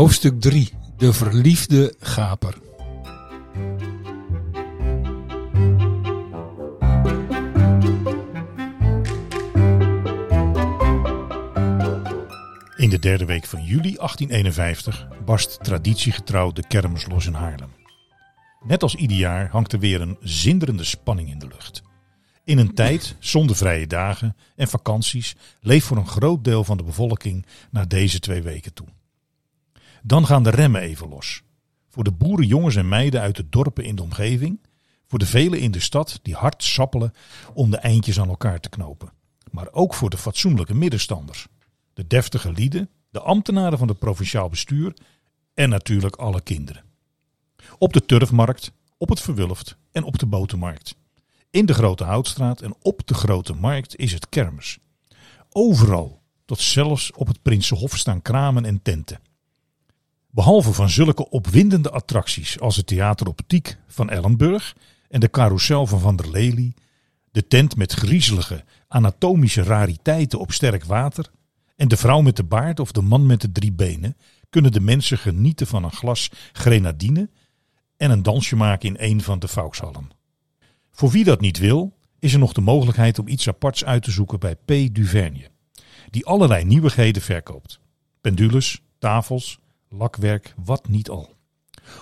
Hoofdstuk 3. De verliefde gaper. In de derde week van juli 1851 barst traditiegetrouw de kermis los in Haarlem. Net als ieder jaar hangt er weer een zinderende spanning in de lucht. In een tijd zonder vrije dagen en vakanties leeft voor een groot deel van de bevolking naar deze twee weken toe. Dan gaan de remmen even los. Voor de boerenjongens en meiden uit de dorpen in de omgeving, voor de velen in de stad die hard sappelen om de eindjes aan elkaar te knopen. Maar ook voor de fatsoenlijke middenstanders, de deftige lieden, de ambtenaren van het provinciaal bestuur en natuurlijk alle kinderen. Op de turfmarkt, op het verwulft en op de botermarkt. In de Grote Houtstraat en op de Grote Markt is het kermis. Overal, tot zelfs op het Prinsenhof staan kramen en tenten. Behalve van zulke opwindende attracties als het Theater Optiek van Ellenburg en de carousel van Van der Lely, de tent met griezelige anatomische rariteiten op sterk water en de vrouw met de baard of de man met de drie benen, kunnen de mensen genieten van een glas grenadine en een dansje maken in een van de Vauxhallen. Voor wie dat niet wil, is er nog de mogelijkheid om iets aparts uit te zoeken bij P. Duvernje, die allerlei nieuwigheden verkoopt. Pendules, tafels, lakwerk, wat niet al.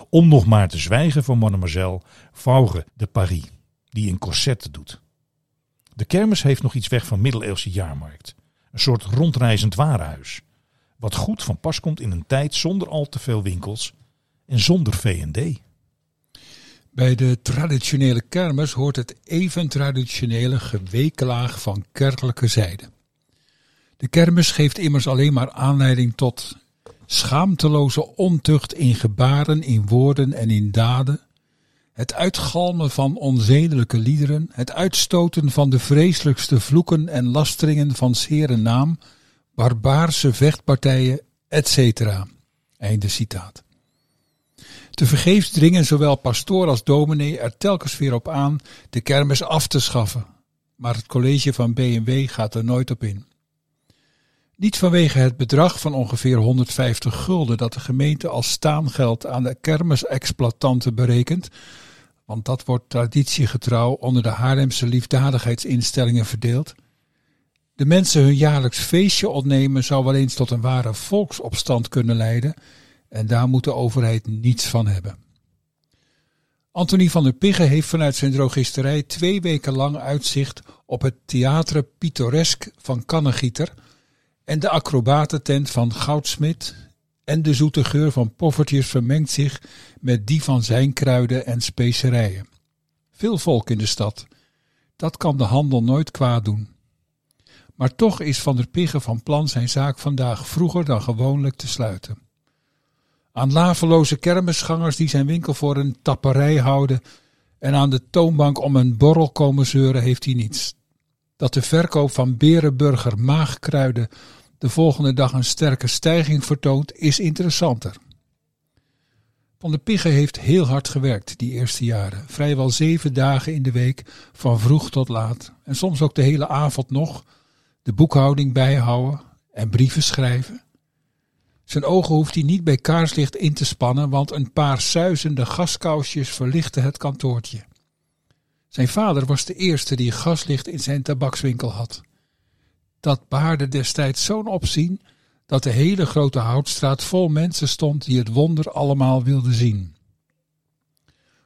Om nog maar te zwijgen van mademoiselle Vauge de Paris, die in corset doet. De kermis heeft nog iets weg van middeleeuwse jaarmarkt. Een soort rondreizend warenhuis. Wat goed van pas komt in een tijd zonder al te veel winkels en zonder V&D. Bij de traditionele kermis hoort het even traditionele gewekelaag van kerkelijke zijde. De kermis geeft immers alleen maar aanleiding tot schaamteloze ontucht in gebaren, in woorden en in daden, het uitgalmen van onzedelijke liederen, het uitstoten van de vreselijkste vloeken en lasteringen van zere naam, barbaarse vechtpartijen, etc. Einde citaat. Te vergeefs dringen zowel pastoor als dominee er telkens weer op aan de kermis af te schaffen, maar het college van B&W gaat er nooit op in. Niet vanwege het bedrag van ongeveer 150 gulden dat de gemeente als staangeld aan de kermisexploitanten berekent, want dat wordt traditiegetrouw onder de Haarlemse liefdadigheidsinstellingen verdeeld. De mensen hun jaarlijks feestje ontnemen zou wel eens tot een ware volksopstand kunnen leiden en daar moet de overheid niets van hebben. Anthony van der Pigge heeft vanuit zijn drogisterij twee weken lang uitzicht op het Theatre Pittoresk van Kannegieter en de acrobatentent van Goudsmit en de zoete geur van poffertjes vermengt zich met die van zijn kruiden en specerijen. Veel volk in de stad. Dat kan de handel nooit kwaad doen. Maar toch is Van der Pigge van plan zijn zaak vandaag vroeger dan gewoonlijk te sluiten. Aan laveloze kermisgangers die zijn winkel voor een tapperij houden en aan de toonbank om een borrel komen zeuren heeft hij niets. Dat de verkoop van Berenburger maagkruiden de volgende dag een sterke stijging vertoont, is interessanter. Van de Pigge heeft heel hard gewerkt die eerste jaren. Vrijwel zeven dagen in de week, van vroeg tot laat. En soms ook de hele avond nog. De boekhouding bijhouden en brieven schrijven. Zijn ogen hoeft hij niet bij kaarslicht in te spannen, want een paar suizende gaskousjes verlichten het kantoortje. Zijn vader was de eerste die gaslicht in zijn tabakswinkel had. Dat baarde destijds zo'n opzien dat de hele grote houtstraat vol mensen stond die het wonder allemaal wilden zien.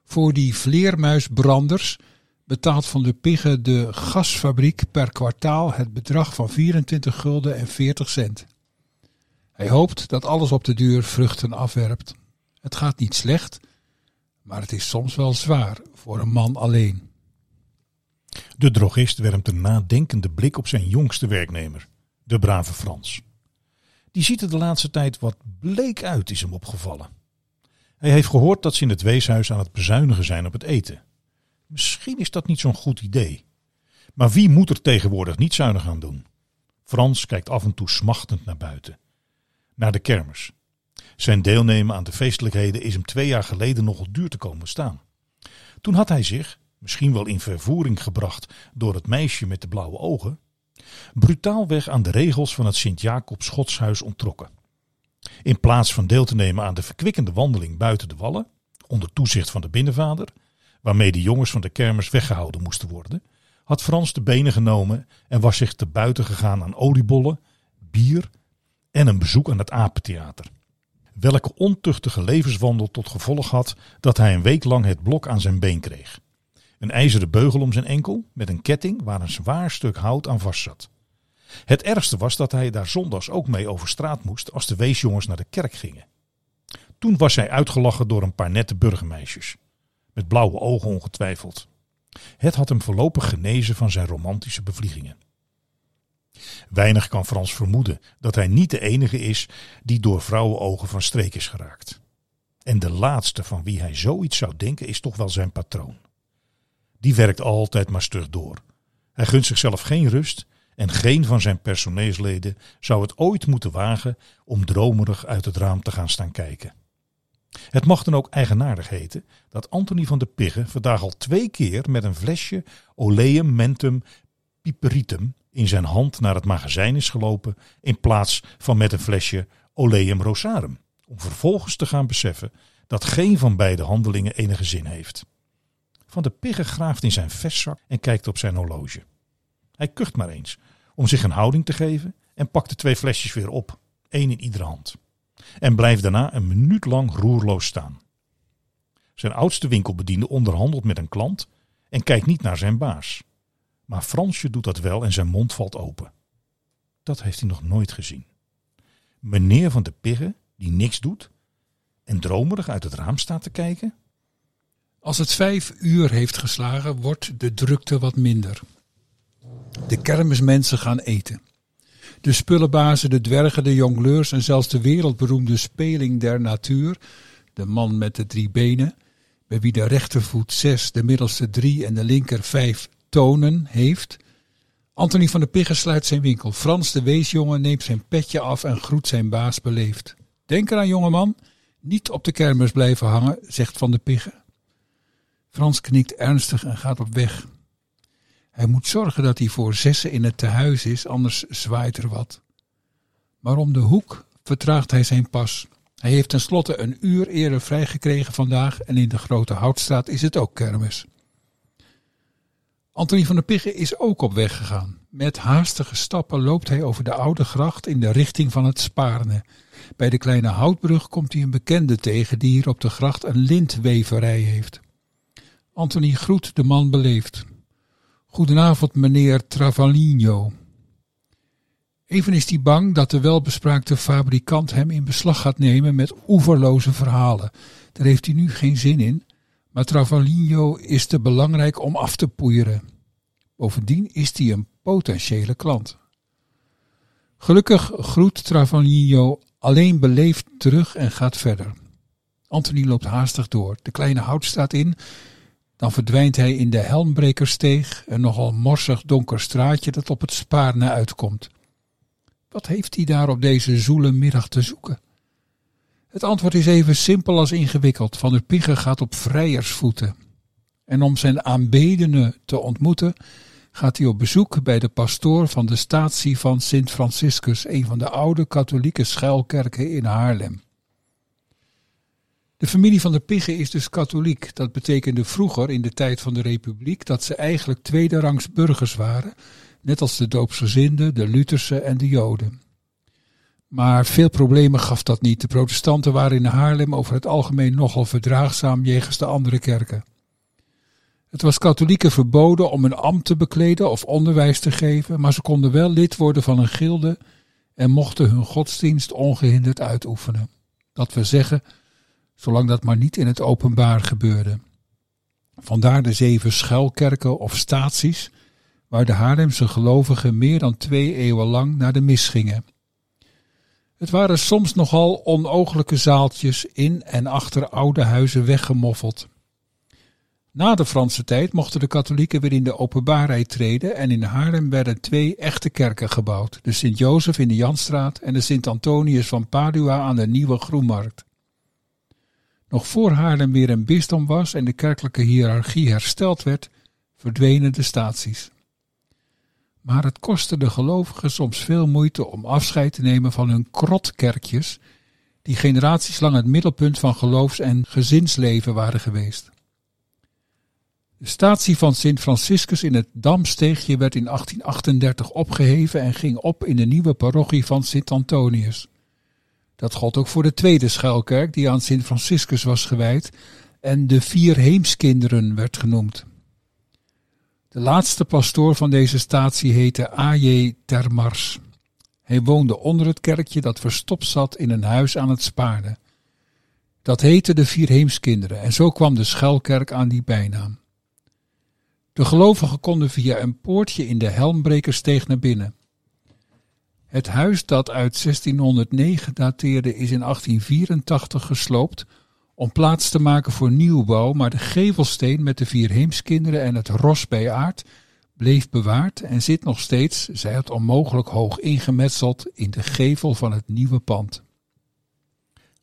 Voor die vleermuisbranders betaalt Van de Pigge de gasfabriek per kwartaal het bedrag van 24 gulden en 40 cent. Hij hoopt dat alles op de duur vruchten afwerpt. Het gaat niet slecht, maar het is soms wel zwaar voor een man alleen. De drogist werpt een nadenkende blik op zijn jongste werknemer, de brave Frans. Die ziet er de laatste tijd wat bleek uit, is hem opgevallen. Hij heeft gehoord dat ze in het weeshuis aan het bezuinigen zijn op het eten. Misschien is dat niet zo'n goed idee. Maar wie moet er tegenwoordig niet zuinig aan doen? Frans kijkt af en toe smachtend naar buiten. Naar de kermis. Zijn deelnemen aan de feestelijkheden is hem twee jaar geleden nogal duur te komen staan. Toen had hij zich, misschien wel in vervoering gebracht door het meisje met de blauwe ogen, brutaalweg aan de regels van het Sint-Jacob Schotshuis onttrokken. In plaats van deel te nemen aan de verkwikkende wandeling buiten de wallen, onder toezicht van de binnenvader, waarmee de jongens van de kermis weggehouden moesten worden, had Frans de benen genomen en was zich te buiten gegaan aan oliebollen, bier en een bezoek aan het apentheater. Welke ontuchtige levenswandel tot gevolg had dat hij een week lang het blok aan zijn been kreeg. Een ijzeren beugel om zijn enkel met een ketting waar een zwaar stuk hout aan vastzat. Het ergste was dat hij daar zondags ook mee over straat moest als de weesjongens naar de kerk gingen. Toen was hij uitgelachen door een paar nette burgermeisjes. Met blauwe ogen ongetwijfeld. Het had hem voorlopig genezen van zijn romantische bevliegingen. Weinig kan Frans vermoeden dat hij niet de enige is die door vrouwenogen van streek is geraakt. En de laatste van wie hij zoiets zou denken is toch wel zijn patroon. Die werkt altijd maar stug door. Hij gunt zichzelf geen rust en geen van zijn personeelsleden zou het ooit moeten wagen om dromerig uit het raam te gaan staan kijken. Het mag dan ook eigenaardig heten dat Anthony van de Pigge vandaag al twee keer met een flesje Oleum mentum piperitum in zijn hand naar het magazijn is gelopen in plaats van met een flesje Oleum rosarum, om vervolgens te gaan beseffen dat geen van beide handelingen enige zin heeft. Van de Pigge graaft in zijn vestzak en kijkt op zijn horloge. Hij kucht maar eens om zich een houding te geven en pakt de twee flesjes weer op, één in iedere hand en blijft daarna een minuut lang roerloos staan. Zijn oudste winkelbediende onderhandelt met een klant en kijkt niet naar zijn baas. Maar Fransje doet dat wel en zijn mond valt open. Dat heeft hij nog nooit gezien. Meneer van de Pigge, die niks doet en dromerig uit het raam staat te kijken. Als het vijf uur heeft geslagen, wordt de drukte wat minder. De kermismensen gaan eten. De spullenbazen, de dwergen, de jongleurs en zelfs de wereldberoemde speling der natuur, de man met de drie benen, bij wie de rechtervoet zes, de middelste drie en de linker vijf tonen heeft. Anthony van der Piggen sluit zijn winkel. Frans de weesjongen neemt zijn petje af en groet zijn baas beleefd. Denk eraan, jongeman, niet op de kermis blijven hangen, zegt Van der Piggen. Frans knikt ernstig en gaat op weg. Hij moet zorgen dat hij voor zessen in het tehuis is, anders zwaait er wat. Maar om de hoek vertraagt hij zijn pas. Hij heeft tenslotte een uur eerder vrijgekregen vandaag en in de grote houtstraat is het ook kermis. Anthony van der Piggen is ook op weg gegaan. Met haastige stappen loopt hij over de oude gracht in de richting van het Spaarne. Bij de kleine houtbrug komt hij een bekende tegen die hier op de gracht een lintweverij heeft. Anthony groet de man beleefd. Goedenavond, meneer Travaglino. Even is hij bang dat de welbespraakte fabrikant hem in beslag gaat nemen met oeverloze verhalen. Daar heeft hij nu geen zin in, maar Travaglino is te belangrijk om af te poeieren. Bovendien is hij een potentiële klant. Gelukkig groet Travaglino alleen beleefd terug en gaat verder. Anthony loopt haastig door. De kleine houtstraat in dan verdwijnt hij in de Helmbrekersteeg, een nogal morsig donker straatje dat op het Spaarne uitkomt. Wat heeft hij daar op deze zoele middag te zoeken? Het antwoord is even simpel als ingewikkeld. Van der Pigge gaat op vrijersvoeten. En om zijn aanbedene te ontmoeten, gaat hij op bezoek bij de pastoor van de statie van Sint Franciscus, een van de oude katholieke schuilkerken in Haarlem. De familie van de Piggen is dus katholiek. Dat betekende vroeger, in de tijd van de Republiek, dat ze eigenlijk tweederangs burgers waren, net als de doopsgezinden, de Lutherse en de Joden. Maar veel problemen gaf dat niet. De protestanten waren in Haarlem over het algemeen nogal verdraagzaam jegens de andere kerken. Het was katholieken verboden om een ambt te bekleden of onderwijs te geven, maar ze konden wel lid worden van een gilde en mochten hun godsdienst ongehinderd uitoefenen. Dat we zeggen, zolang dat maar niet in het openbaar gebeurde. Vandaar de zeven schuilkerken of staties, waar de Haarlemse gelovigen meer dan twee eeuwen lang naar de mis gingen. Het waren soms nogal onogelijke zaaltjes in en achter oude huizen weggemoffeld. Na de Franse tijd mochten de katholieken weer in de openbaarheid treden en in Haarlem werden twee echte kerken gebouwd. De Sint-Jozef in de Janstraat en de Sint-Antonius van Padua aan de Nieuwe Groenmarkt. Nog voor Haarlem weer een bisdom was en de kerkelijke hiërarchie hersteld werd, verdwenen de staties. Maar het kostte de gelovigen soms veel moeite om afscheid te nemen van hun krotkerkjes, die generaties lang het middelpunt van geloofs- en gezinsleven waren geweest. De statie van Sint Franciscus in het Damsteegje werd in 1838 opgeheven en ging op in de nieuwe parochie van Sint Antonius. Dat gold ook voor de tweede schuilkerk die aan Sint Franciscus was gewijd en de vier heemskinderen werd genoemd. De laatste pastoor van deze statie heette A.J. Termars. Hij woonde onder het kerkje dat verstopt zat in een huis aan het Spaarne. Dat heette de Vier Heemskinderen en zo kwam de schuilkerk aan die bijnaam. De gelovigen konden via een poortje in de Helmbrekersteeg naar binnen. Het huis dat uit 1609 dateerde is in 1884 gesloopt om plaats te maken voor nieuwbouw, maar de gevelsteen met de vier heemskinderen en het ros bij aard bleef bewaard en zit nog steeds, zij het onmogelijk hoog ingemetseld, in de gevel van het nieuwe pand.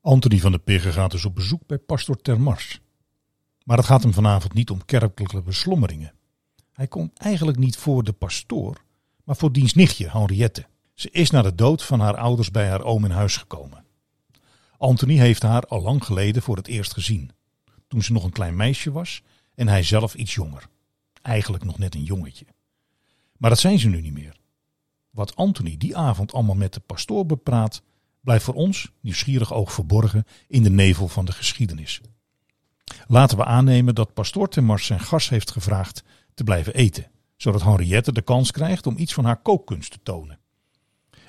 Anthony van de Piggen gaat dus op bezoek bij pastor Termars. Maar het gaat hem vanavond niet om kerkelijke beslommeringen. Hij komt eigenlijk niet voor de pastoor, maar voor diens nichtje Henriette. Ze is na de dood van haar ouders bij haar oom in huis gekomen. Anthony heeft haar al lang geleden voor het eerst gezien. Toen ze nog een klein meisje was en hij zelf iets jonger. Eigenlijk nog net een jongetje. Maar dat zijn ze nu niet meer. Wat Anthony die avond allemaal met de pastoor bepraat, blijft voor ons, nieuwsgierig oog verborgen, in de nevel van de geschiedenis. Laten we aannemen dat pastoor Temars zijn gast heeft gevraagd te blijven eten, zodat Henriette de kans krijgt om iets van haar kookkunst te tonen.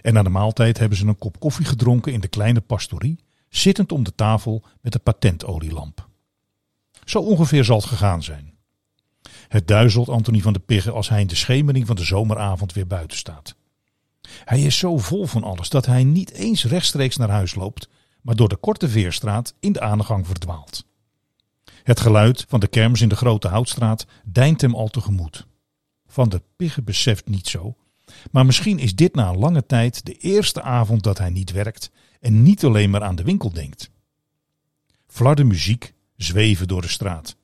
En na de maaltijd hebben ze een kop koffie gedronken in de kleine pastorie, zittend om de tafel met de patentolielamp. Zo ongeveer zal het gegaan zijn. Het duizelt Anthony van de Piggen als hij in de schemering van de zomeravond weer buiten staat. Hij is zo vol van alles dat hij niet eens rechtstreeks naar huis loopt, maar door de korte veerstraat in de aangang verdwaalt. Het geluid van de kermis in de grote houtstraat deint hem al tegemoet. Van de Piggen beseft niet zo, maar misschien is dit na lange tijd de eerste avond dat hij niet werkt en niet alleen maar aan de winkel denkt. Flarde muziek zweven door de straat.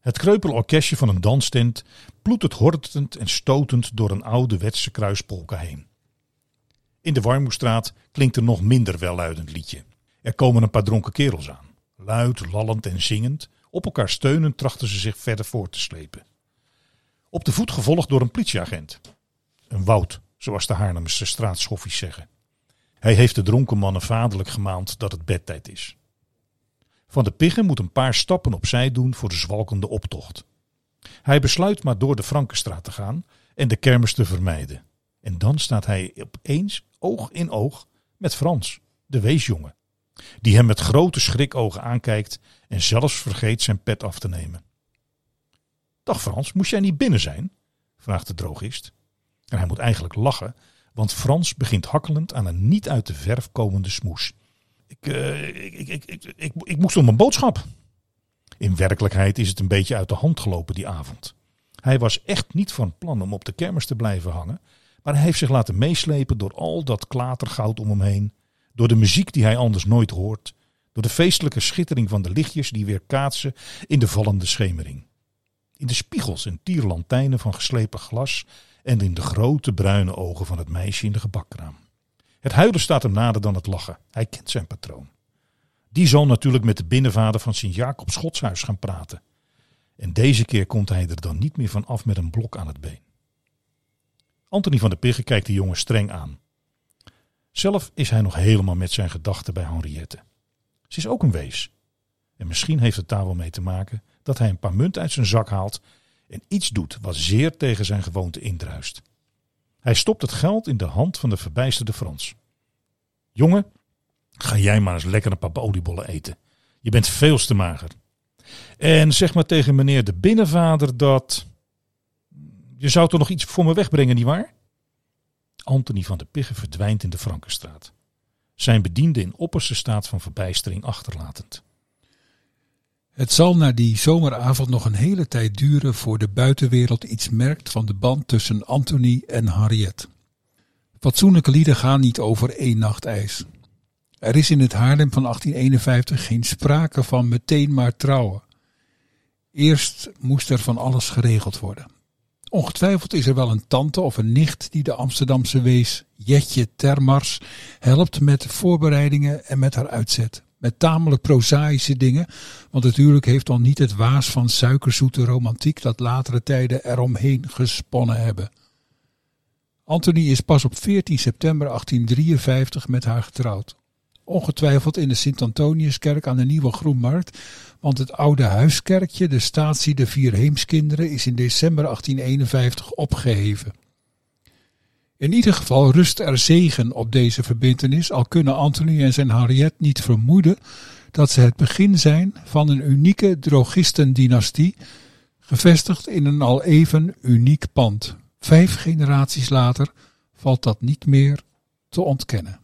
Het kreupel orkestje van een danstent ploetert hortend en stotend door een oude wetse kruispolka heen. In de Warmoestraat klinkt er nog minder welluidend liedje. Er komen een paar dronken kerels aan. Luid, lallend en zingend, op elkaar steunend trachten ze zich verder voort te slepen. Op de voet gevolgd door een politieagent. Een woud, zoals de Haarlemse straatschoffies zeggen. Hij heeft de dronken mannen vaderlijk gemaand dat het bedtijd is. Van de Piggen moet een paar stappen opzij doen voor de zwalkende optocht. Hij besluit maar door de Frankenstraat te gaan en de kermis te vermijden. En dan staat hij opeens oog in oog met Frans, de weesjongen, die hem met grote schrikogen aankijkt en zelfs vergeet zijn pet af te nemen. Dag Frans, moest jij niet binnen zijn? vraagt de drogist. En hij moet eigenlijk lachen, want Frans begint hakkelend aan een niet uit de verf komende smoes. Ik, uh, ik, ik, ik, ik, ik, moest om een boodschap. In werkelijkheid is het een beetje uit de hand gelopen die avond. Hij was echt niet van plan om op de kermis te blijven hangen, maar hij heeft zich laten meeslepen door al dat klatergoud om hem heen, door de muziek die hij anders nooit hoort, door de feestelijke schittering van de lichtjes die weer kaatsen in de vallende schemering. In de spiegels en tierlantijnen van geslepen glas en in de grote bruine ogen van het meisje in de gebakkraam. Het huilen staat hem nader dan het lachen. Hij kent zijn patroon. Die zal natuurlijk met de binnenvader van Sint-Jacob Schotshuis gaan praten. En deze keer komt hij er dan niet meer van af met een blok aan het been. Anthony van der Piggen kijkt de jongen streng aan. Zelf is hij nog helemaal met zijn gedachten bij Henriette. Ze is ook een wees. En misschien heeft het daar wel mee te maken dat hij een paar munten uit zijn zak haalt en iets doet wat zeer tegen zijn gewoonte indruist. Hij stopt het geld in de hand van de verbijsterde Frans. Jongen, ga jij maar eens lekker een paar oliebollen eten. Je bent veel te mager. En zeg maar tegen meneer de binnenvader dat. Je zou toch nog iets voor me wegbrengen, nietwaar? Anthony van de Piggen verdwijnt in de Frankenstraat. Zijn bediende in opperste staat van verbijstering achterlatend. Het zal na die zomeravond nog een hele tijd duren voor de buitenwereld iets merkt van de band tussen Anthony en Harriet. Fatsoenlijke lieden gaan niet over één nacht ijs. Er is in het Haarlem van 1851 geen sprake van meteen maar trouwen. Eerst moest er van alles geregeld worden. Ongetwijfeld is er wel een tante of een nicht die de Amsterdamse wees Jetje Termars helpt met voorbereidingen en met haar uitzet. Met tamelijk prozaïsche dingen, want natuurlijk heeft dan niet het waas van suikerzoete romantiek dat latere tijden eromheen gesponnen hebben. Anthony is pas op 14 september 1853 met haar getrouwd. Ongetwijfeld in de Sint-Antoniuskerk aan de Nieuwe Groenmarkt, want het oude huiskerkje, de statie de Vier Heemskinderen, is in december 1851 opgeheven. In ieder geval rust er zegen op deze verbintenis, al kunnen Anthony en zijn Harriet niet vermoeden dat ze het begin zijn van een unieke drogistendynastie, gevestigd in een al even uniek pand. Vijf generaties later valt dat niet meer te ontkennen.